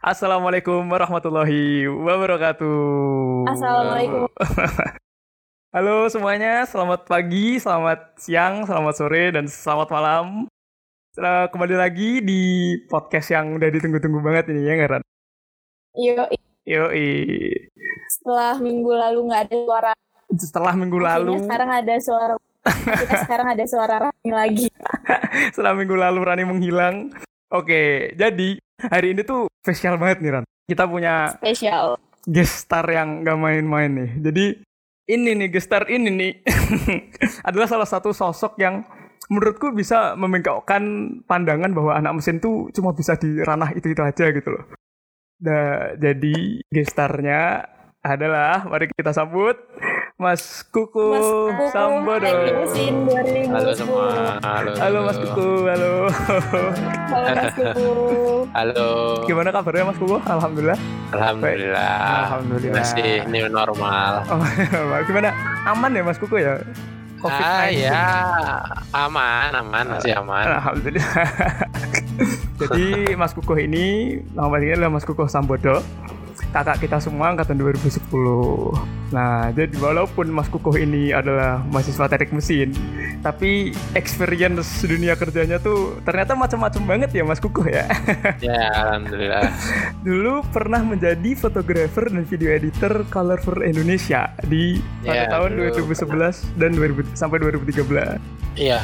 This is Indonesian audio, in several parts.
Assalamualaikum warahmatullahi wabarakatuh. Assalamualaikum. Halo semuanya, selamat pagi, selamat siang, selamat sore, dan selamat malam. Setelah kembali lagi di podcast yang udah ditunggu-tunggu banget ini ya, Ngaran? Yo, Yoi. setelah minggu lalu nggak ada suara. Setelah minggu akhirnya lalu, sekarang ada suara. Kita sekarang ada suara Rani lagi. setelah minggu lalu Rani menghilang. Oke, jadi hari ini tuh spesial banget nih Ran. Kita punya Spesial. guest star yang gak main-main nih. Jadi ini nih guest star ini nih adalah salah satu sosok yang menurutku bisa membengkokkan pandangan bahwa anak mesin tuh cuma bisa di ranah itu itu aja gitu loh. Nah, jadi guest starnya adalah mari kita sambut Mas Kuku Mas Kuku, Sambodo. teknik mesin 2010. Halo semua. Halo. Halo Mas Kuku, halo. Halo Mas Kuku. Halo. Gimana kabarnya Mas Kuku? Alhamdulillah. Alhamdulillah. Alhamdulillah. Masih new normal. Oh, gimana? Aman ya Mas Kuku ya? Ah ya, aman, aman, masih aman. Alhamdulillah. Jadi Mas Kukuh ini nama aslinya adalah Mas Kukuh Sambodo. Kakak kita semua angkatan 2010. Nah, jadi walaupun Mas Kukuh ini adalah mahasiswa teknik mesin, tapi experience dunia kerjanya tuh ternyata macam-macam banget ya Mas Kukuh ya. Ya, alhamdulillah. Dulu pernah menjadi fotografer dan video editor Color for Indonesia di pada Ya, tahun dulu 2011 dan 2000 sampai 2013. Iya,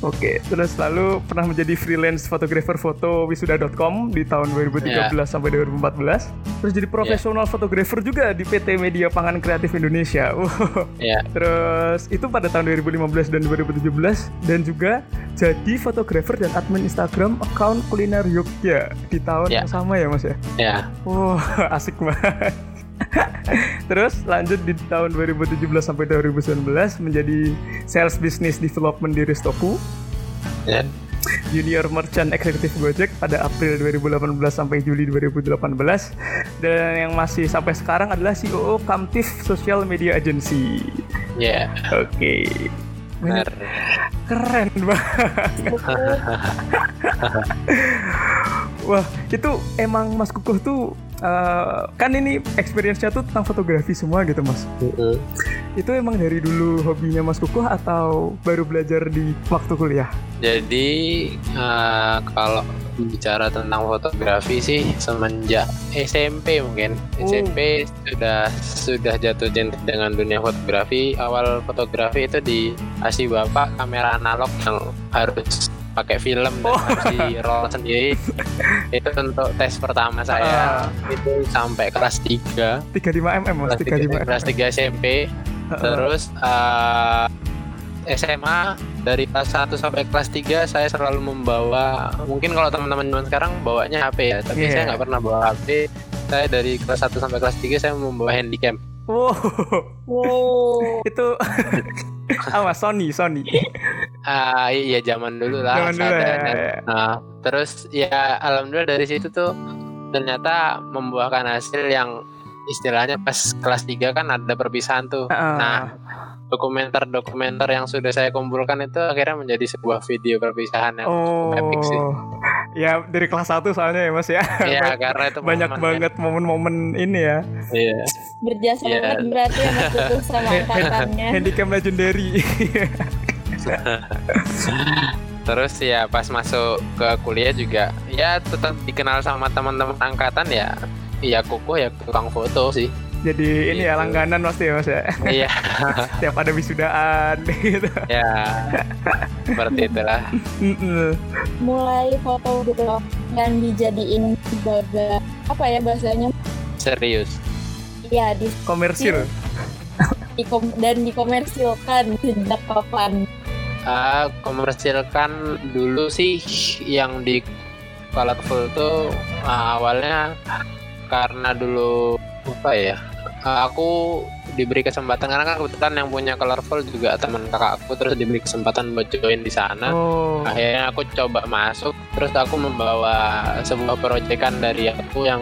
Oke, terus lalu pernah menjadi freelance fotografer foto wisuda.com di tahun 2013 sampai 2014. Terus jadi profesional fotografer juga di PT Media Pangan Kreatif Indonesia. Wow. ya, Terus itu pada tahun 2015 dan 2017 dan juga jadi fotografer dan admin Instagram account kuliner Yogya di tahun Ya. yang sama ya Mas ya. ya, Wah, asik banget. Terus lanjut di tahun 2017 sampai 2019 menjadi sales business development di Restoku, ya, junior merchant executive Gojek pada April 2018 sampai Juli 2018 dan yang masih sampai sekarang adalah CEO Kamtif Social Media Agency. ya, Oke. benar. Keren banget. Wah, itu emang Mas Kukuh tuh eh, kan ini experience-nya tuh tentang fotografi semua gitu, Mas. Mm-mm. Itu emang dari dulu hobinya Mas Kukuh atau baru belajar di waktu kuliah? Jadi eh, kalau bicara tentang fotografi sih semenjak SMP mungkin Oh. SMP sudah sudah jatuh cinta dengan dunia fotografi. Awal fotografi itu dikasih bapak kamera analog yang harus pakai film dan Oh. harus di roll sendiri. itu untuk tes pertama saya Ah. itu sampai kelas 3 35 mm, Mas. kelas 3, 35 kelas 3 SMP Heeh. terus eh, SMA dari kelas 1 sampai kelas 3 saya selalu membawa mungkin kalau teman-teman zaman sekarang bawanya HP ya tapi Iya. saya nggak pernah bawa HP saya dari kelas 1 sampai kelas 3 saya membawa handycam Wow, Wow. itu apa Sony, Sony. Ah iya zaman dulu lah Zaman dulu ya. nah, terus ya alhamdulillah dari situ tuh ternyata membuahkan hasil yang istilahnya pas kelas 3 kan ada perpisahan tuh Heeh. Nah, dokumenter-dokumenter yang sudah saya kumpulkan itu akhirnya menjadi sebuah video perpisahan yang oh, epic sih. ya dari kelas 1 soalnya ya Mas ya. Iya, karena itu Banyak momen banget momen-momen ini ya. Iya. Berjasa Iya. banget berarti ya Mas Kuku sama angkatannya. Handycam legendary. Terus ya pas masuk ke kuliah juga ya tetap dikenal sama teman-teman angkatan ya. Iya kuku ya tukang foto sih. Jadi ini ya Gitu. langganan pasti ya Mas ya. iya, Tiap ada wisudaan gitu. ya. Seperti itulah. Mulai foto gitu loh dan dijadiin sebagai apa ya bahasanya? Serius. Ya di, Komersil. dan dikomersilkan sejak kapan? Ah, komersilkan dulu sih yang di Colorful tuh ah, awalnya karena dulu apa ya ah, aku diberi kesempatan karena kan kebetulan yang punya Colorful juga teman kakak aku terus diberi kesempatan buat join di sana Oh. akhirnya aku coba masuk terus aku membawa sebuah proyekan dari aku yang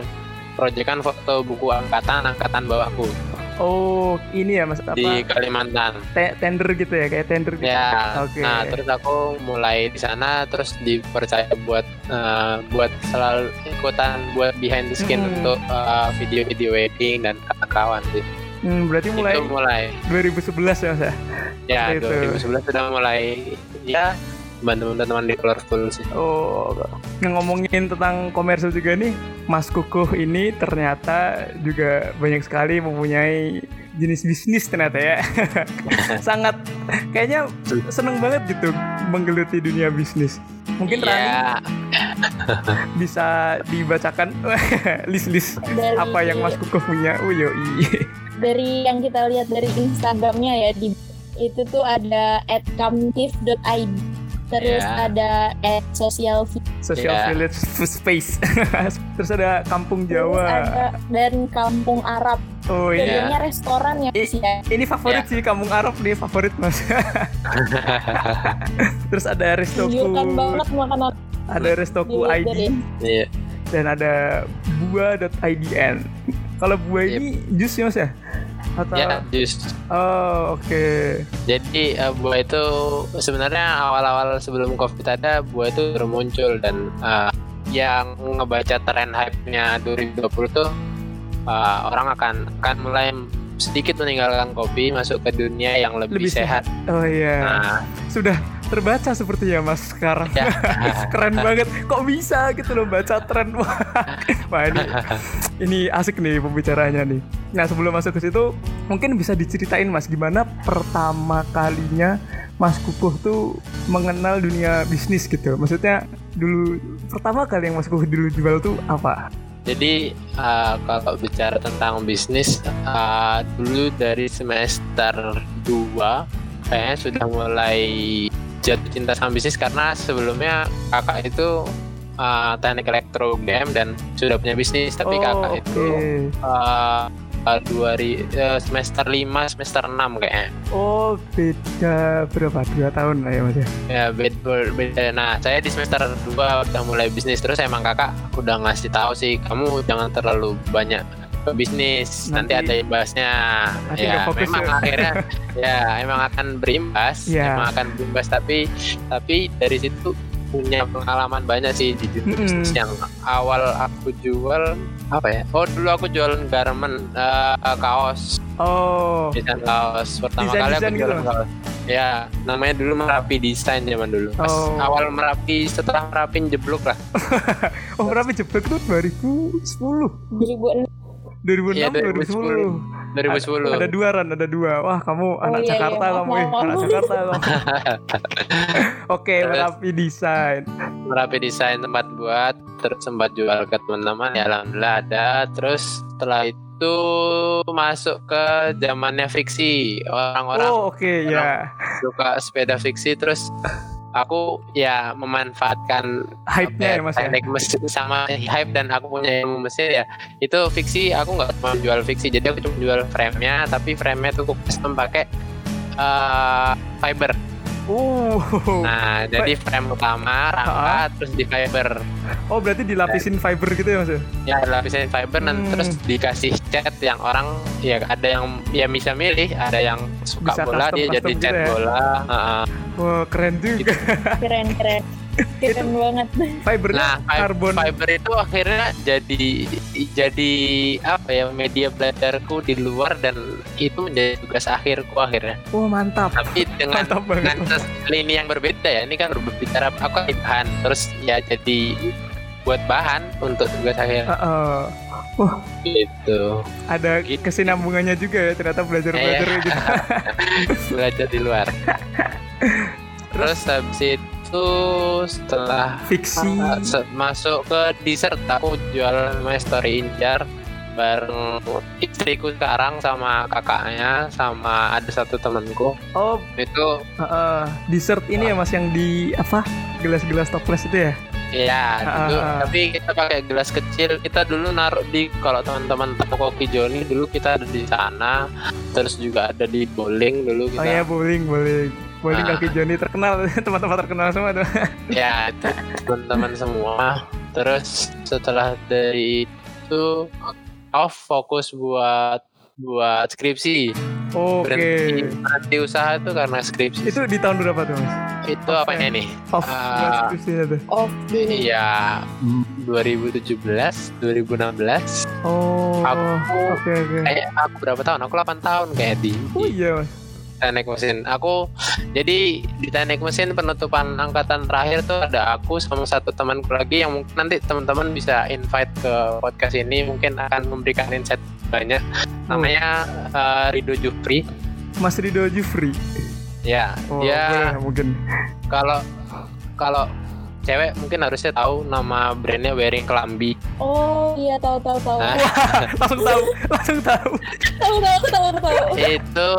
proyekan foto buku angkatan angkatan bawahku Oh, ini ya Mas apa? di Kalimantan. te- tender gitu ya, kayak tender gitu. Ya, Oke. nah terus aku mulai di sana, terus dipercaya buat eh, buat selalu ikutan buat behind the scene Hmm. untuk eh, video-video wedding dan kawan-kawan sih. Hmm, berarti mulai Itu mulai 2011 ya Mas ya? ya Seperti itu. 2011 sudah mulai ya bantu teman di Colorful sih. Oh, yang ngomongin tentang komersil juga nih, Mas Kukuh ini ternyata juga banyak sekali mempunyai jenis bisnis ternyata ya. Sangat kayaknya seneng banget gitu menggeluti dunia bisnis. Mungkin Rani Ya, bisa dibacakan list-list Dari, apa yang Mas Kukuh punya. Oh yoi. dari yang kita lihat dari Instagramnya ya di itu tuh ada @kamtif.id terus Ya. ada at social Social Ya. Village Space. Terus ada Kampung terus Jawa. ada dan kampung Arab Oh iya. jadinya restoran ya sih ya Ini favorit sih Kampung Arab nih favorit Mas. Terus ada Restoku, banget makanan ada Restoku ID dari iya. dan ada bua.idn. Kalau buah Yep. ini jus ya Mas ya? Atau Ya, jus. Oh, oke. Jadi eh, buah itu sebenarnya awal-awal sebelum COVID ada buah itu baru muncul dan eh, yang ngebaca tren hype-nya 2020 tuh eh, orang akan akan mulai sedikit meninggalkan kopi masuk ke dunia yang lebih, Lebih sehat. Oh iya. Nah, Sudah terbaca sepertinya Mas sekarang. ya. Keren banget. Kok bisa gitu loh baca tren. Wah, Wah ini ini asik nih pembicaranya nih. Nah, sebelum masuk ke situ, mungkin bisa diceritain Mas gimana pertama kalinya Mas Kukuh tuh mengenal dunia bisnis gitu. Maksudnya dulu pertama kali yang Mas Kukuh dulu jual tuh apa? Jadi eh, kalau bicara tentang bisnis eh, dulu dari semester 2 kayaknya sudah mulai jatuh cinta sama bisnis karena sebelumnya kakak itu eh, teknik elektro game dan sudah punya bisnis tapi oh, kakak oke. itu eh, eh, dua eh, semester 5 semester 6 kayaknya Oh, beda berapa? Dua tahun lah ya Mas ya? ya beda, beda. nah saya di semester 2 udah mulai bisnis terus emang kakak udah ngasih tahu sih kamu jangan terlalu banyak bisnis nanti, Nanti- ada imbasnya. Nanti ya fokus memang ya. akhirnya ya emang akan berimbas Ya. emang akan berimbas. Tapi tapi dari situ punya pengalaman banyak sih di dunia Mm-mm. bisnis yang awal aku jual apa ya? Oh dulu aku jual garment eh, kaos. Oh, desain kaos. Pertama kali aku Desain-desain gitu, kaos. Ya namanya dulu merapi desain zaman dulu. Pas Oh. awal merapi setelah merapi jeblok lah. Oh berapa jeblok tuh 2010, 2006 2006, Iya, 2010. 2010 Ada dua Ran, ada dua. Wah kamu anak iya, Jakarta iya, kamu, eh, maaf, anak. Jakarta kamu. Oke, Terus? merapi desain. merapi desain tempat buat terus sempat jual ke teman-teman ya alhamdulillah ada terus setelah itu masuk ke zamannya fiksi orang-orang Oh oke ya, suka sepeda fiksi terus aku ya memanfaatkan hype-nya ya mas ya. teknik mesin sama hype dan aku punya ilmu mesin ya. Itu fiksi aku nggak cuma jual fiksi. Jadi aku cuma jual frame-nya tapi frame-nya tuh aku custom pakai eh, fiber Uh, nah jadi frame utama rangka terus di fiber oh berarti dilapisin fiber gitu ya mas ya? ya lapisin fiber dan Hmm. terus dikasih cat yang orang ya ada yang ya bisa milih ada yang suka Bisa bola custom- dia jadi cat gitu ya? bola Heeh. Wah keren juga. keren keren keren banget Fibernya nah karbon. fiber itu akhirnya jadi jadi apa ya media belajarku di luar dan itu menjadi tugas akhirku akhirnya Wah mantap, tapi dengan mantap banget. dengan lini yang berbeda ya ini kan berbicara aku bahan terus ya jadi buat bahan untuk tugas akhir Heeh. gitu ada Gitu. kesinambungannya juga ya ternyata belajar belajar Iya. gitu. belajar di luar. Terus habis itu setelah Fiksi. uh, masuk ke dessert aku jual My Story Injar bareng istriku sekarang sama kakaknya sama ada satu temanku Oh itu heeh. dessert ini ya mas yang di apa gelas-gelas toples itu ya? ya dulu Ah, ah. tapi kita pakai gelas kecil kita dulu naruh di kalau teman-teman toko kopi Joni dulu kita ada di sana terus juga ada di bowling dulu kita Oh ya bowling bowling. Bowling Ah. kaki Joni terkenal teman-teman terkenal semua tuh. ya teman-teman semua terus setelah dari itu off fokus buat buat skripsi. Oke. Berhenti, berhenti usaha itu karena skripsi. Itu di tahun berapa tuh mas? Itu apanya nih? Off Ah. skripsinya tuh. Off Iya, 2017, 2016. Oh. Aku- Oke oke. Kayak aku berapa tahun? Aku 8 tahun kayak di, Oh iya mas. Teknik mesin. Aku jadi di teknik mesin penutupan angkatan terakhir tuh ada aku sama satu temanku lagi yang mungkin nanti teman-teman bisa invite ke podcast ini mungkin akan memberikan insight banyak. Namanya eh, Rido Jufri. Mas Rido Jufri. Ya, Oh, dia mungkin. kalau kalau cewek mungkin harusnya tahu nama brandnya Wearing Kelambi. Oh iya tahu tahu tahu. Nah. langsung tahu, langsung tahu. Tahu tahu tahu tahu. itu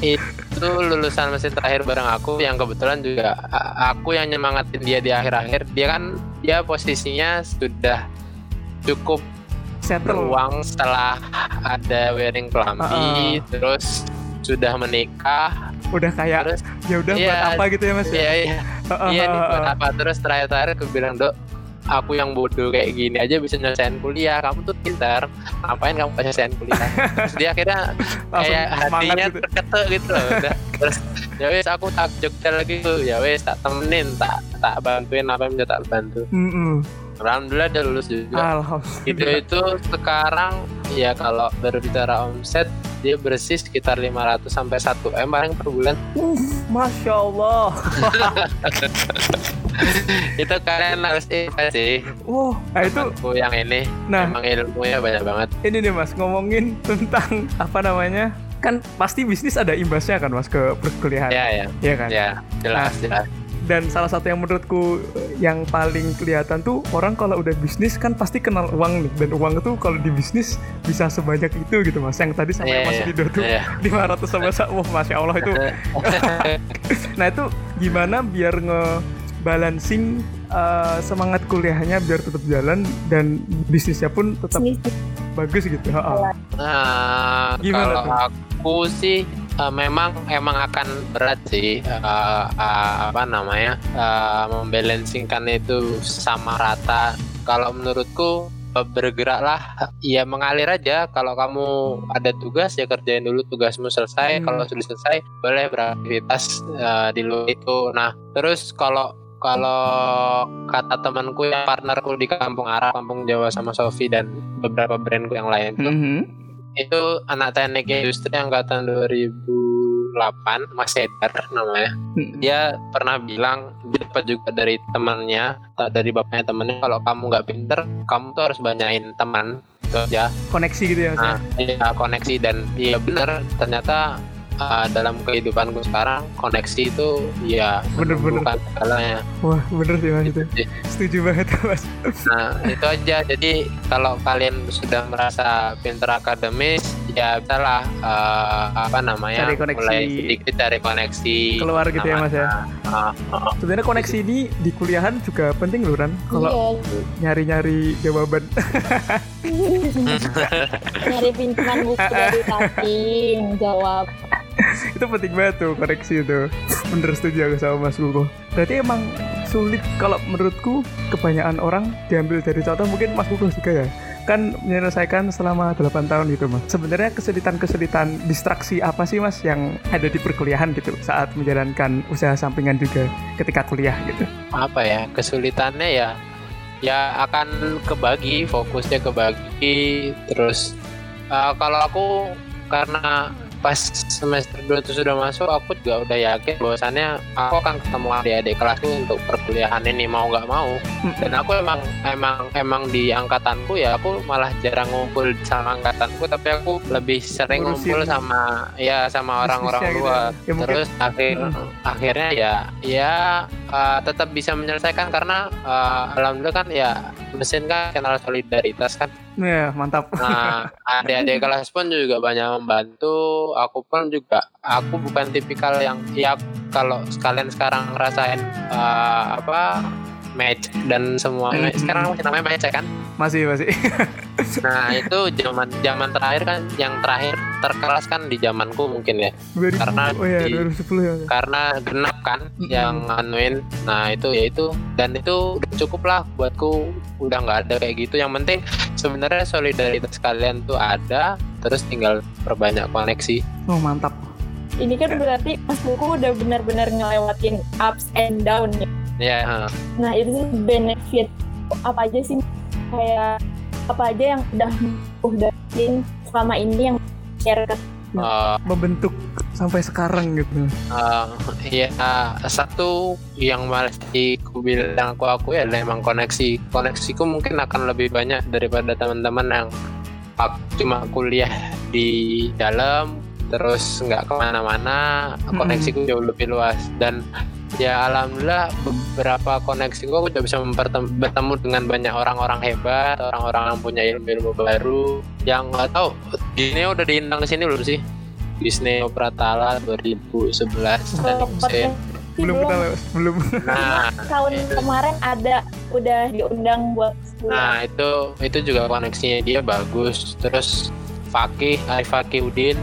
itu lulusan mesin terakhir bareng aku yang kebetulan juga aku yang nyemangatin dia di akhir-akhir dia kan dia posisinya sudah cukup Settle. uang setelah ada wearing kelambi terus sudah menikah Udah kayak terus ya udah Iya. buat apa gitu ya mas? iya iya Heeh, iya nih buat apa terus terakhir-terakhir aku bilang dok aku yang bodoh kayak gini aja bisa nyelesain kuliah. Kamu tuh pintar ngapain kamu nyelesain kuliah? Terus dia akhirnya kayak hatinya gitu. terketuk gitu loh udah. Terus ya wes aku tak Jogja lagi tuh ya wes tak temenin tak tak bantuin apa yang bisa tak bantu. Mm-mm. Alhamdulillah dia lulus juga. Itu Alhamdulillah. itu sekarang ya kalau berbicara omset dia bersih sekitar 500 sampai 1 m paling per bulan. Uh, Masya Allah. itu kalian harus invest sih. Wow, nah itu temanku yang ini. Nah. emang ilmunya banyak banget. Ini nih mas ngomongin tentang apa namanya kan pasti bisnis ada imbasnya kan mas ke perkuliahan. Ya ya Iya kan? Ya jelas jelas dan salah satu yang menurutku yang paling kelihatan tuh orang kalau udah bisnis kan pasti kenal uang nih dan uang itu kalau di bisnis bisa sebanyak itu gitu mas yang tadi sampai Iya, mas iya. Rido tuh Iya. 500 sama sa- wah masya Allah itu nah itu gimana biar nge balancing uh, semangat kuliahnya biar tetap jalan dan bisnisnya pun tetap Bisnis bagus gitu. Nah, Gimana kalau tuh? aku sih eh, memang emang akan berat sih eh, eh, apa namanya eh, membalancingkan itu sama rata. Kalau menurutku bergeraklah ya mengalir aja kalau kamu ada tugas ya kerjain dulu tugasmu selesai Hmm. kalau sudah selesai boleh beraktivitas eh, di luar itu nah terus kalau kalau kata temanku yang partnerku di kampung Arab, kampung Jawa sama Sofi dan beberapa brandku yang lain tuh Mhm. Itu anak teknik industri angkatan 2008 Mas Edar namanya Hmm. dia pernah bilang dia dapat juga dari temannya tak dari bapaknya temannya kalau kamu nggak pinter kamu tuh harus banyain teman itu aja koneksi gitu ya ya? nah ya, koneksi dan iya bener ternyata uh, dalam kehidupanku sekarang koneksi itu ya Bener-bener. bukan segalanya wah bener sih mas itu setuju banget mas Nah, itu aja. Jadi kalau kalian sudah merasa pinter akademis, ya bisa lah eh, apa namanya? Cari koneksi. Mulai sedikit cari koneksi. keluar gitu ya mas ya Ah, ah, sebenarnya koneksi ini di kuliahan juga penting loh Ran kalau Iya. nyari-nyari jawaban Nyari pinjaman buku dari saking jawab. itu penting banget tuh koneksi itu. Bener setuju aku sama Mas Kuko berarti emang sulit kalau menurutku kebanyakan orang diambil dari contoh mungkin Mas Kuko juga ya kan menyelesaikan selama 8 tahun gitu mas. Sebenarnya kesulitan-kesulitan distraksi apa sih mas yang ada di perkuliahan gitu saat menjalankan usaha sampingan juga ketika kuliah gitu? Apa ya? Kesulitannya ya ya akan kebagi, fokusnya kebagi terus eh, kalau aku karena pas semester 2 itu sudah masuk aku juga udah yakin bahwasannya aku akan ketemu adik-adik kelasku untuk perkuliahan ini mau nggak mau dan aku emang emang emang di angkatanku ya aku malah jarang ngumpul sama angkatanku tapi aku lebih sering Ngurusin ngumpul sama ya sama orang-orang bisnisnya gitu luar ya. Ya, mungkin- terus akhir Mm. akhirnya ya ya uh, tetap bisa menyelesaikan karena uh, alhamdulillah kan ya mesin kan kenal solidaritas kan ya mantap Nah, adik-adik kelas pun juga banyak membantu. Aku pun juga, aku bukan tipikal yang ya kalau sekalian sekarang ngerasain uh, apa match dan semua Hmm. sekarang masih namanya match ya kan. Masih masih Nah itu zaman zaman terakhir kan, yang terakhir terkeras kan di zamanku mungkin ya, 2000, Karena oh ya di- 2010 ya karena genap kan Mm-mm. yang anuin. Nah itu ya itu dan itu udah cukup lah buatku udah nggak ada kayak gitu. Yang penting sebenarnya solidaritas kalian tuh ada, terus tinggal perbanyak koneksi Oh mantap. Ini kan berarti Mas Buku udah benar-benar ngelewatin ups and down ya. ya eh, Nah itu benefit apa aja sih kayak apa aja yang udah udah selama ini yang share ke eh, Membentuk sampai sekarang gitu. Uh, ya satu yang masih ku bilang aku aku ya adalah emang koneksi koneksiku mungkin akan lebih banyak daripada teman-teman yang ak- cuma kuliah di dalam terus nggak ke mana-mana Mm-mm. koneksiku jauh lebih luas dan ya alhamdulillah beberapa koneksiku aku juga bisa bertemu dengan banyak orang-orang hebat orang-orang yang punya ilmu-ilmu baru. Yang nggak tahu Disney udah diundang ke sini belum sih? Disney Pratala 2011 dan. Belum kita lewat, belum. Nah, tahun kemarin ada udah diundang buat nah itu itu juga koneksinya dia bagus. Terus Fakih, Arif Fakih Udin,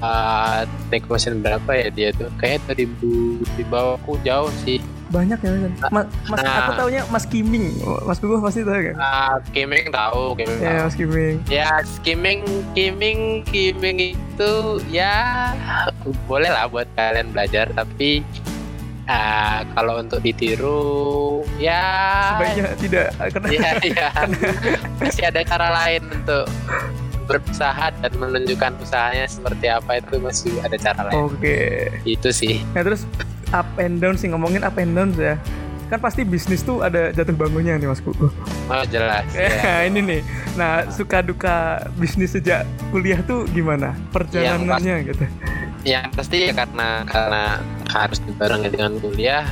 uh, take mesin berapa ya dia tuh? Kayak 2000 di bawahku jauh sih. Banyak ya Mas. Mas, Nah. aku taunya Mas Kiming. Mas Gugu pasti tahu kan? Uh, Kiming tahu, Kiming Ya tahu. Mas Kiming. Ya, skimming, skimming, skimming itu ya boleh lah buat kalian belajar, tapi uh, kalau untuk ditiru ya Sebaiknya tidak karena Iya, iya. Masih ada cara lain untuk berusaha dan menunjukkan usahanya seperti apa itu masih ada cara lain. Oke. Itu sih. Nah terus up and down sih ngomongin up and down ya. Kan pasti bisnis tuh ada jatuh bangunnya nih Mas Gugu. Oh jelas. ya. Ya, ini nih. Nah, suka duka bisnis sejak kuliah tuh gimana? Perjalanannya gitu. Ya pasti ya karena karena harus dibarengi dengan kuliah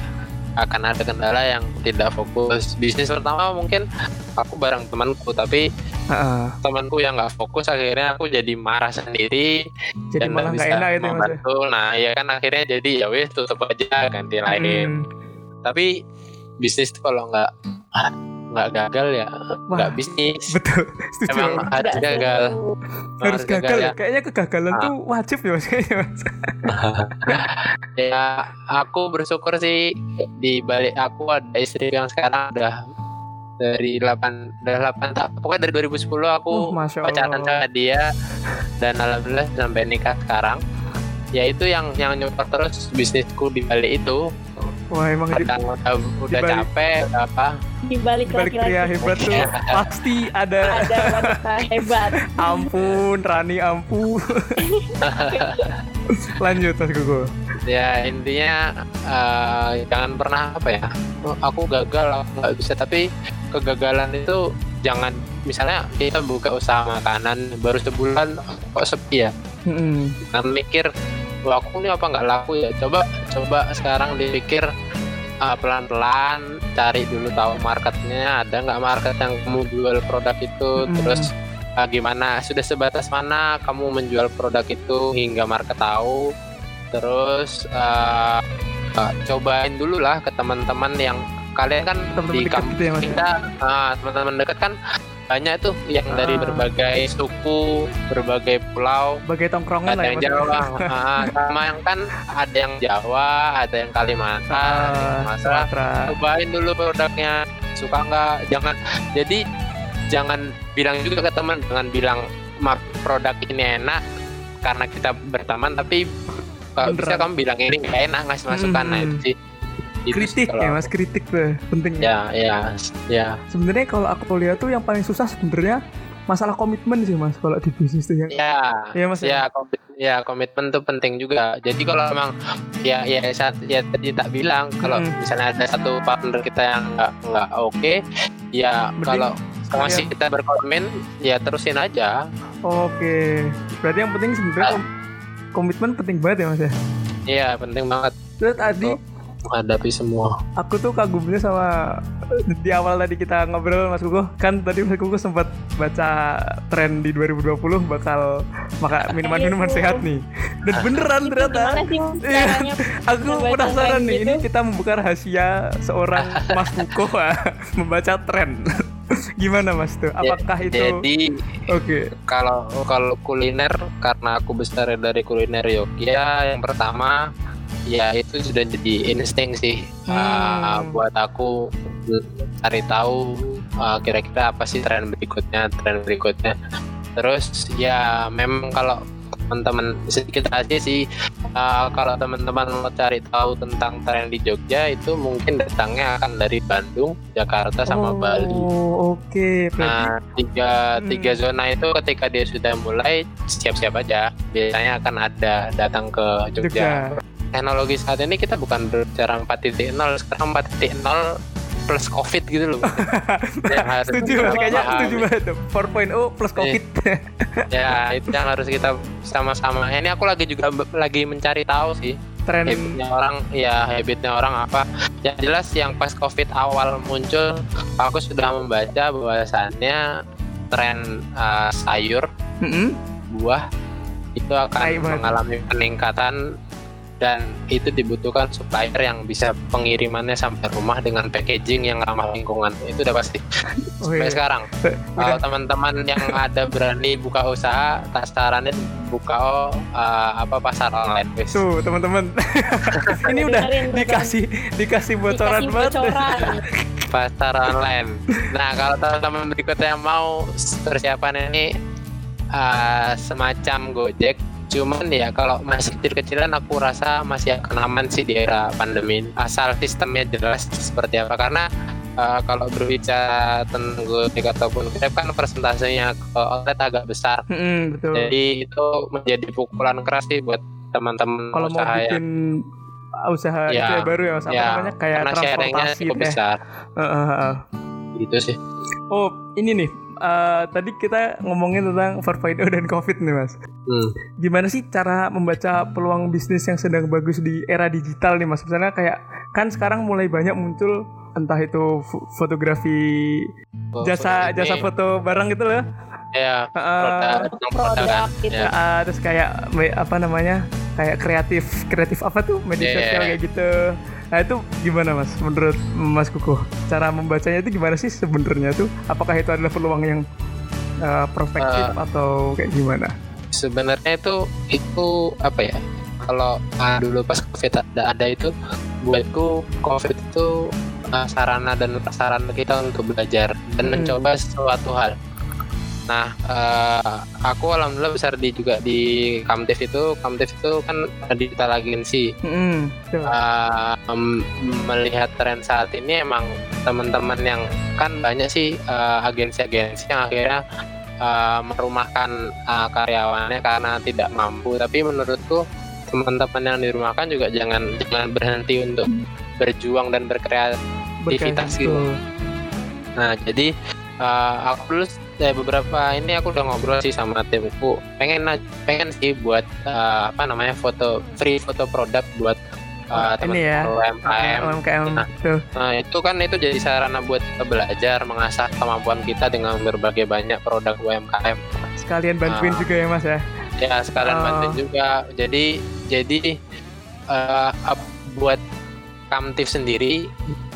akan ada kendala yang tidak fokus. Bisnis pertama mungkin aku bareng temanku tapi Heeh. temanku yang nggak fokus akhirnya aku jadi marah sendiri Jadi dan malah nggak enak ya? membantu. Nah, ya kan akhirnya jadi ya wes tutup aja ganti lain. Hmm. tapi bisnis tuh kalau nggak ah, nggak gagal ya nggak bisnis Betul. Setuju. emang harus gagal harus gagal ya. ya Kayaknya kegagalan Ah. tuh wajib ya Mas kayaknya Mas. ya aku bersyukur sih di balik aku ada istri yang sekarang udah dari 8 udah 8 tak pokoknya dari 2010 aku Masya pacaran sama dia dan alhamdulillah sampai nikah sekarang ya itu yang yang nyupport terus bisnisku di balik itu Wah, emang di, udah, udah balik- capek apa di balik balik pria laki-laki hebat tuh pasti ada ada wanita hebat. ampun Rani ampun. Lanjut Mas Gugu. Ya intinya eh, jangan pernah apa ya "Oh, aku gagal aku nggak bisa. Tapi kegagalan itu jangan misalnya kita buka usaha makanan baru sebulan kok sepi ya? Kan mikir wah aku ini apa nggak laku ya? Coba coba sekarang dipikir uh, pelan-pelan cari dulu tahu marketnya ada nggak market yang kamu jual produk itu? Mm. terus uh, gimana? Sudah sebatas mana kamu menjual produk itu hingga market tahu terus uh, uh, cobain dulu lah ke teman-teman yang kalian kan Teman-teman di kampus gitu ya, Mas? kita uh, teman-teman dekat kan banyak tuh yang dari Ah. berbagai suku berbagai pulau Bagai tongkrongan ada lah ya yang Mas. Jawa ah, sama yang kan ada yang Jawa ada yang Kalimantan Sumatera Sumatera. cobain dulu produknya suka nggak jangan jadi jangan bilang juga ke teman jangan bilang "Ma, produk ini enak karena kita berteman tapi kalau bisa kamu bilang ini nggak enak ngasih masukan nah itu Hmm. sih Itu sih. Kritik kalau ya mas kritik tuh penting ya. Ya ya sebenarnya kalau aku lihat tuh yang paling susah sebenarnya masalah komitmen sih mas kalau di bisnis tuh yang ya Iya, Mas, ya komit ya komitmen tuh penting juga. Jadi kalau emang ya ya saat ya tadi tak bilang kalau Mm-mm. misalnya ada satu partner kita yang nggak nggak oke ya Mending kalau masih kita berkomitmen ya terusin aja. Oke berarti yang penting sebenarnya Ah. Kom- komitmen penting banget ya mas ya? Iya penting banget. Terus tadi menghadapi semua. aku tuh kagumnya sama di awal tadi kita ngobrol Mas Kuku kan tadi Mas Kuku sempat baca tren di 2020 bakal maka minuman-minuman Iya, Bu. sehat nih. Dan beneran ternyata. Iya. aku penasaran nih ini gitu? kita membuka rahasia seorang Mas Kuku membaca tren gimana Mas tuh? Apakah itu jadi oke. kalau kalau kuliner karena aku besar dari kuliner Yogyakarta yang pertama ya itu sudah jadi insting sih. Hmm. Ah, buat aku cari tahu ah, kira-kira apa sih tren berikutnya tren berikutnya. Terus ya memang kalau teman-teman sedikit aja sih uh, kalau teman-teman mau cari tahu tentang tren di Jogja itu mungkin datangnya akan dari Bandung, Jakarta sama oh, Bali. oke. Okay. Nah tiga Hmm. tiga zona itu ketika dia sudah mulai siap-siap aja. Biasanya akan ada datang ke Jogja. Jogja. Teknologi saat ini kita bukan berbicara 4.0 sekarang 4.0 plus COVID gitu loh. yang harus setuju kayaknya setuju banget tuh. 4.0 plus Iya. covid. ya itu yang harus kita sama-sama ini aku lagi juga lagi mencari tahu sih Tren habitnya orang ya habitnya orang apa yang jelas yang pas covid awal muncul aku sudah membaca bahwasannya tren uh, sayur Mm-mm. buah itu akan banget. mengalami peningkatan dan itu dibutuhkan supplier yang bisa pengirimannya sampai rumah dengan packaging yang ramah lingkungan itu udah pasti Oh, sampai iya. sekarang Udah. kalau teman-teman yang ada berani buka usaha tak saranin buka oh, uh, apa pasar online guys Tuh teman-teman, ini udah dikasih dikasih bocoran Dikasih banget. bocoran. pasar online nah kalau teman-teman berikutnya yang mau persiapan ini uh, semacam Gojek cuman ya kalau masih kecil-kecilan aku rasa masih akan aman sih di era pandemi asal sistemnya jelas seperti apa. Karena uh, kalau berbicara tentang Gojek ataupun Grab kan persentasenya ke outlet agak besar. Mm-mm, betul. jadi itu menjadi pukulan keras sih buat teman-teman Kalau mau bikin usaha Ya, itu ya baru ya mas, apa ya, namanya? Kayak transportasi cukup besar. Heeh, heeh. gitu sih. Oh ini nih, eh, tadi kita ngomongin tentang 4.0 dan COVID nih mas. hmm. Gimana sih cara membaca peluang bisnis yang sedang bagus di era digital nih mas? Misalnya kayak kan sekarang mulai banyak muncul entah itu fo- fotografi jasa Ini, jasa foto barang gitu loh. ya Heeh. produk tentang produk produk gitu. ya. Ah, terus kayak apa namanya kayak kreatif kreatif apa tuh media Iya. sosial kayak gitu nah itu gimana mas? Menurut mas kukuh cara membacanya itu gimana sih sebenarnya tuh? Apakah itu adalah peluang yang uh, prospektif atau kayak gimana? Sebenarnya itu itu apa ya? Kalau ah, dulu pas covid ada ada itu buatku covid itu ah, sarana dan prasarana kita untuk belajar dan Hmm. mencoba sesuatu hal nah eh, aku alhamdulillah besar di juga di Kamtif itu Kamtif itu kan digital agency Hmm, betul. uh, em, melihat tren saat ini emang teman-teman yang kan banyak sih uh, agensi-agensi yang akhirnya uh, merumahkan uh, karyawannya karena tidak mampu tapi menurutku teman-teman yang dirumahkan juga jangan jangan berhenti untuk berjuang dan berkreativitas gitu. Nah, jadi uh, aku dulu ya beberapa ini aku udah ngobrol sih sama timku. Pengen pengen sih buat uh, apa namanya foto free foto produk buat uh, Oh, ini ya, teman-teman UMKM. Ah, UMKM Nah. tuh Nah, itu kan itu jadi sarana buat kita belajar mengasah kemampuan kita dengan berbagai banyak produk UMKM. sekalian bantuin Ah. juga ya mas ya Ya, sekalian Oh. bantuin juga. Jadi jadi uh, buat Kamtif sendiri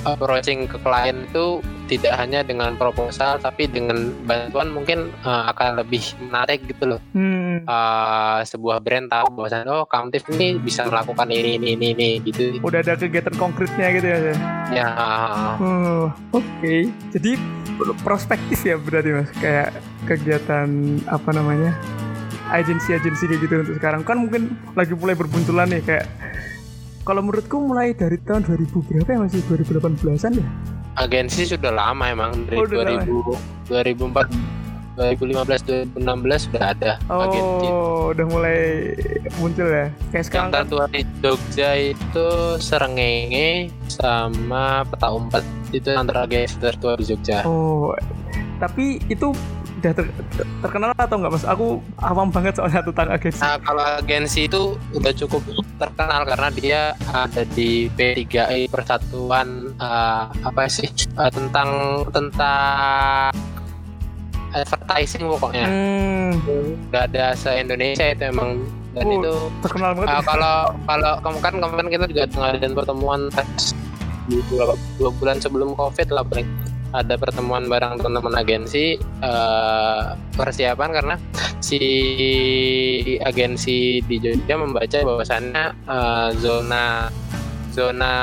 approaching ke klien itu tidak hanya dengan proposal tapi dengan bantuan mungkin uh, akan lebih menarik gitu loh. hmm, Uh, sebuah brand tahu bahwasannya oh Kamtif ini bisa melakukan ini ini ini, ini gitu. udah ada kegiatan konkretnya gitu ya? Ya, Oh, oke. Jadi prospektif ya berarti mas, kayak kegiatan apa namanya agensi-agensi kayak gitu untuk sekarang kan mungkin lagi mulai berbunculan nih kayak kalau menurutku mulai dari tahun 2000 berapa ya masih 2018an ya? Agensi sudah lama emang dari Oh, udah 2000 2004 2015 2016 sudah ada agensi. Oh, udah mulai muncul ya. Kayak Yang sekarang kan tertua di Jogja itu Serengenge sama Peta Umpet itu yang teragensi tertua di Jogja. Oh, tapi itu udah ter- ter- terkenal atau enggak mas? Aku awam banget soalnya tentang agensi. Nah kalau agensi itu udah cukup terkenal karena dia ada di P3I Persatuan eh, apa sih eh, tentang tentang advertising pokoknya Hmm, ada se Indonesia itu emang dan Oh, itu terkenal banget. Uh, ya. kalau kalau kamu kan kemarin kita juga ngadain pertemuan dua, dua bulan sebelum covid lah paling ada pertemuan bareng teman-teman agensi eh, persiapan karena si agensi di Jogja membaca bahwasannya eh, zona zona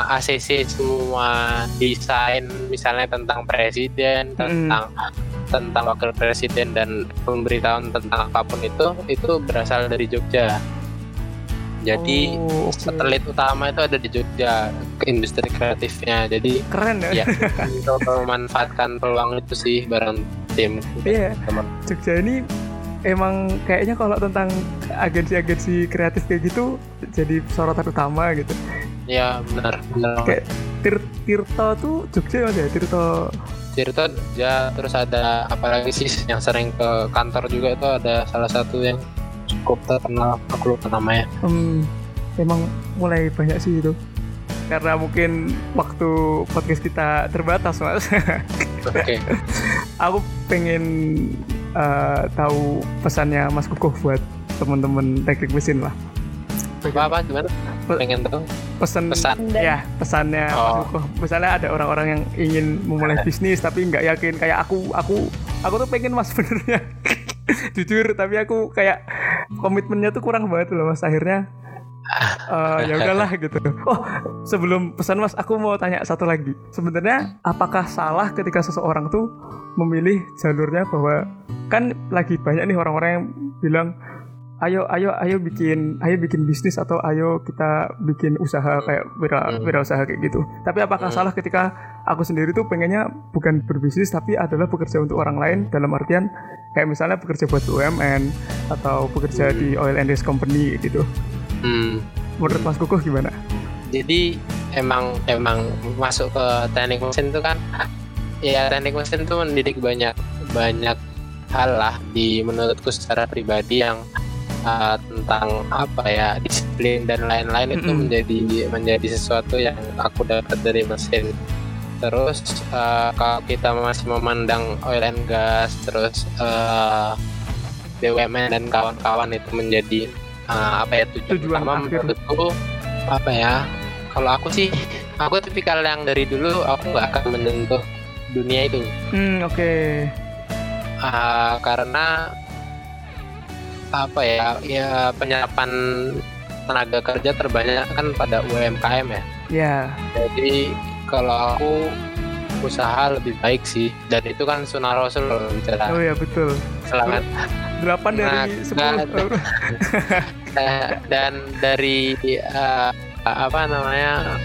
ACC semua desain misalnya tentang presiden Mm. tentang tentang wakil presiden dan pemberitahuan tentang apa pun itu itu berasal dari Jogja. Jadi Oh, oke. satelit utama itu ada di Jogja ke industri kreatifnya. Jadi keren ya. ya memanfaatkan peluang itu sih bareng tim Iya. teman. Jogja ini emang kayaknya kalau tentang agensi-agensi kreatif kayak gitu jadi sorotan utama gitu. Ya benar benar. Kayak Tir Tirto tuh Jogja mas ya Tirto Tirto ya terus ada apalagi sih yang sering ke kantor juga itu ada salah satu yang cukup terkenal aku lupa namanya. hmm, emang mulai banyak sih itu karena mungkin waktu podcast kita terbatas mas Oke. aku pengen eh, tahu pesannya Mas Kukuh buat teman-teman teknik mesin lah Apa apa gimana? Pengen tahu pesan pesan. Ya pesannya Mas Oh. Kukuh misalnya ada orang-orang yang ingin memulai bisnis tapi nggak yakin kayak aku aku aku tuh pengen mas sebenarnya jujur tapi aku kayak komitmennya tuh kurang banget loh mas. Akhirnya eh, ya udahlah gitu. Oh sebelum pesan mas aku mau tanya satu lagi. Sebenarnya apakah salah ketika seseorang tuh memilih jalurnya bahwa kan lagi banyak nih orang-orang yang bilang ayo ayo ayo bikin ayo bikin bisnis atau ayo kita bikin usaha kayak wira Hmm. wirausaha kayak gitu tapi apakah Hmm. salah ketika aku sendiri tuh pengennya bukan berbisnis tapi adalah bekerja untuk orang lain dalam artian kayak misalnya bekerja buat BUMN atau bekerja Hmm. di oil and gas company gitu Hmm. menurut Mas Kukuh gimana? Jadi emang emang masuk ke teknik mesin itu kan ya teknik mesin tuh mendidik banyak banyak hal lah di menurutku secara pribadi yang uh, tentang apa ya disiplin dan lain-lain itu menjadi menjadi sesuatu yang aku dapat dari mesin. Terus uh, kalau kita masih memandang oil and gas terus uh, BUMN dan kawan-kawan itu menjadi uh, apa ya tujuan, Tujuan utama menurutku apa ya kalau aku sih aku tipikal yang dari dulu aku nggak akan menyentuh dunia itu. Hmm oke. Ah, karena apa ya ya penyerapan tenaga kerja terbanyak kan pada UMKM ya. Ya. Jadi kalau aku usaha lebih baik sih. Dan itu kan sunnah rasul kalau bicara. Oh ya betul. Selangat delapan dari Nah, sepuluh nah, Eh, dan dari eh, apa namanya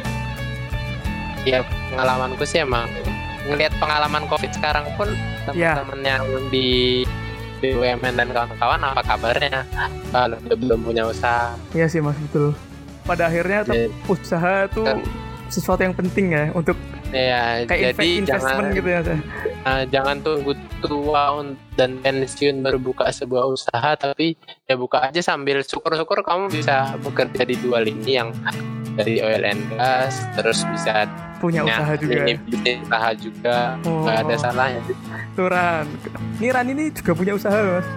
ya pengalamanku sih emang ngelihat pengalaman covid sekarang pun Ya. teman-teman yang di BUMN dan kawan-kawan apa kabarnya kalau dia belum punya usaha Iya sih mas betul. Pada akhirnya Jadi- usaha tuh Kan. sesuatu yang penting ya untuk ya kayak jadi inve- investment jangan gitu ya. Eh, jangan tunggu tua dan pensiun baru buka sebuah usaha tapi ya buka aja sambil syukur-syukur kamu bisa bekerja di dua lini yang dari oil and gas terus bisa Punya punya usaha juga. lini bisnis usaha juga Oh. nggak ada salahnya Tuh Ran. Nih Ran ini juga punya usaha mas.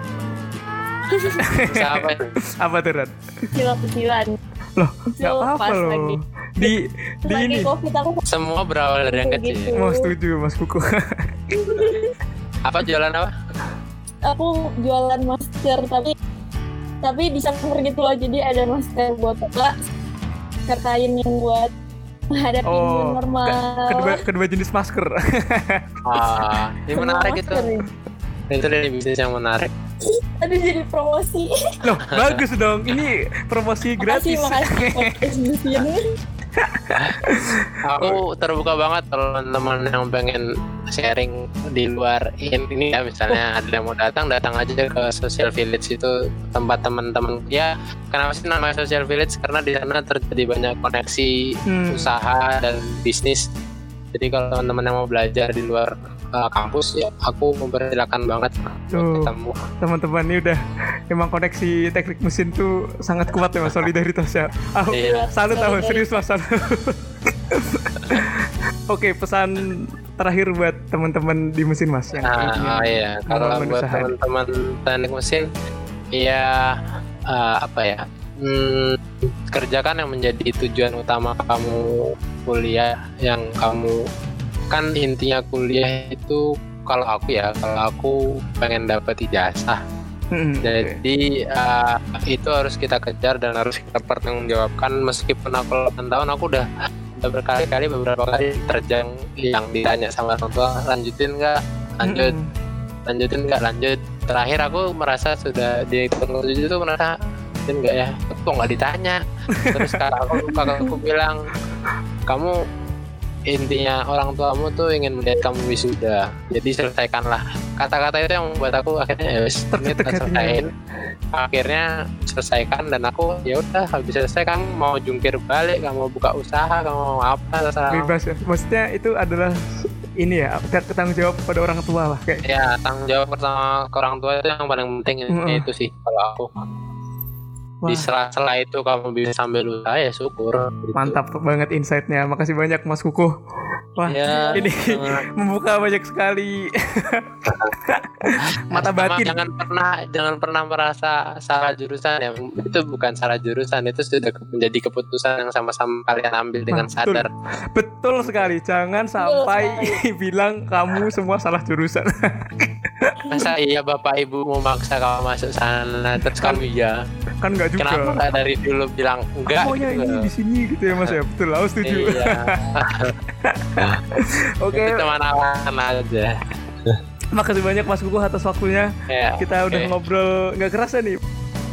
usaha apa itu? Apa tuh Ran? kecil-kecilan Loh, Kecil Gak apa-apa loh. lagi Di di lagi ini. covid aku semua berawal dari yang Gitu. kecil Mau setuju mas Kuku. apa jualan apa aku jualan masker tapi tapi di gitu loh jadi ada masker buat apa masker kain yang buat menghadapi Oh, new normal kedua kedua jenis masker. ah ini menarik itu ya. itu dari bisnis yang menarik Aduh jadi promosi Loh, bagus dong. Ini promosi makasih gratis. makasih sini aku terbuka banget kalau teman-teman yang pengen sharing di luar in- ini ya misalnya ada yang mau datang datang aja ke social village itu tempat teman-teman. Ya kenapa sih namanya social village? Karena di sana terjadi banyak koneksi Hmm. usaha dan bisnis. Jadi kalau teman-teman yang mau belajar di luar uh, kampus ya aku mempersilakan banget Tuh. ketemu Teman-teman ini udah emang koneksi teknik mesin tuh sangat kuat ya mas solidaritasnya. Aku Iya. salut tahu serius mas salut. Oke pesan terakhir buat teman-teman di mesin mas yang Nah, iya. Kalau buat teman-teman teknik mesin, ya eh, apa ya? Hmm, kerjakan yang menjadi tujuan utama kamu kuliah, yang kamu kan intinya kuliah itu kalau aku ya, kalau aku pengen dapat ijazah. Oke. Jadi eh, itu harus kita kejar dan harus kita pertanggungjawabkan. Meskipun aku 8 tahun aku udah udah berkali-kali beberapa kali terjang yang ditanya sama orang tua lanjutin nggak? Lanjut. Mm-mm. lanjutin nggak? Lanjut. Terakhir aku merasa sudah di tujuh itu merasa lanjutin nggak ya? Kok nggak ditanya. Terus kakakku kakakku bilang kamu intinya orang tuamu tuh ingin melihat kamu wisuda. Jadi selesaikanlah. Kata-kata itu yang membuat aku akhirnya ya wis ini selesaiin. akhirnya selesaikan dan aku ya udah habis selesai kan mau jungkir balik kamu mau buka usaha kamu mau apa terserah. Bebas ya. Maksudnya itu adalah ini ya tanggung jawab pada orang tua lah kayak ya tanggung jawab pertama ke orang tua itu yang paling penting Mm-mm. itu sih kalau aku Wah. di sela-sela itu kamu bisa sambil usaha ya syukur gitu. mantap banget insightnya. Makasih banyak Mas Kukuh wah ya ini jangan- membuka banyak sekali. Mata batin. Jangan pernah jangan pernah merasa salah jurusan ya. Itu bukan salah jurusan itu sudah menjadi keputusan yang sama-sama kalian ambil dengan Betul. sadar. Betul sekali. Jangan sampai bilang kamu semua salah jurusan masa iya bapak ibu mau maksa kamu masuk sana? Terus kamu iya. kan nggak juga. Kenapa nggak dari dulu bilang enggak maunya gitu? ini di sini gitu ya mas ya? Betul aku setuju. Iya. Oke. Itu cuma alasan aja. Makasih banyak Mas Kukuh atas waktunya. Ya kita udah oke. ngobrol nggak kerasa nih.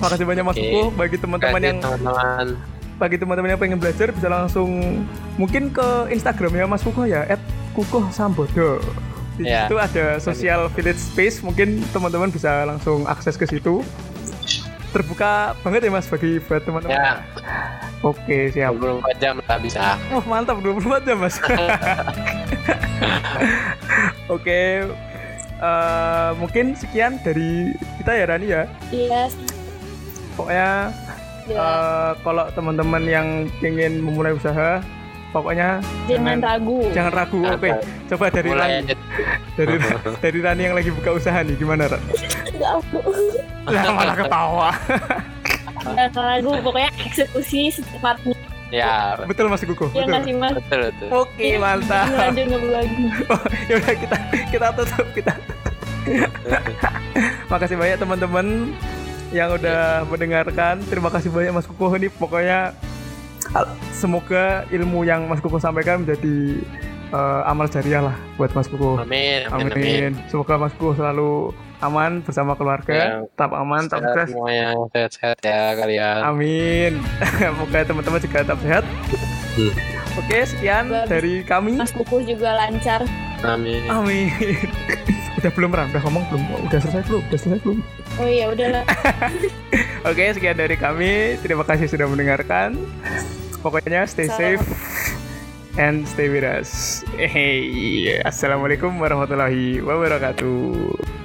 Makasih banyak Mas. Kukuh bagi teman-teman yang teman-teman. bagi teman-teman yang pengen belajar bisa langsung mungkin ke Instagram ya Mas Kukuh ya @kukuh sambodo di Ya. situ ada social village space mungkin teman-teman bisa langsung akses ke situ. Terbuka banget ya Mas bagi buat teman-teman. Ya. Oke siap. 24 jam lah bisa. Oh mantap 24 jam mas. Oke eh, Mungkin sekian dari kita ya Rani ya? Iya, Pokoknya iya. eh, Kalau teman-teman yang ingin memulai usaha Pokoknya jangan ragu. jangan ragu Jangan Oke coba dari mulai Rani aja dari, dari Rani yang lagi buka usaha nih Gimana aku. Lah malah ketawa Jangan ragu. Pokoknya eksekusi secepatnya. ya Betul mas Kuku Ya nggak Betul sih mas? betul betul Oke mantap Lanjut nggak lagi. Oh, ya udah kita kita tutup kita. Makasih banyak teman-teman yang udah mendengarkan. Terima kasih banyak Mas Kukuh nih. Pokoknya semoga ilmu yang Mas Kukuh sampaikan menjadi eh, amal jariah lah buat Mas Kukuh. amin Amin. amin amin Semoga Mas Kukuh selalu aman bersama keluarga, Ya. tetap aman, tetap Sehat sukses. semuanya sehat-sehat ya kalian Amin. Semoga teman-teman juga tetap sehat. Hmm. Oke, sekian Bagus. dari kami. Mas Kukuh juga lancar. amin Amin. udah belum Ram? Udah ngomong belum? Oh, Udah selesai belum? Udah selesai belum? Oh iya udahlah. Oke, sekian dari kami. Terima kasih sudah mendengarkan. Pokoknya stay Salam. safe and stay with us. Hey, assalamualaikum warahmatullahi wabarakatuh.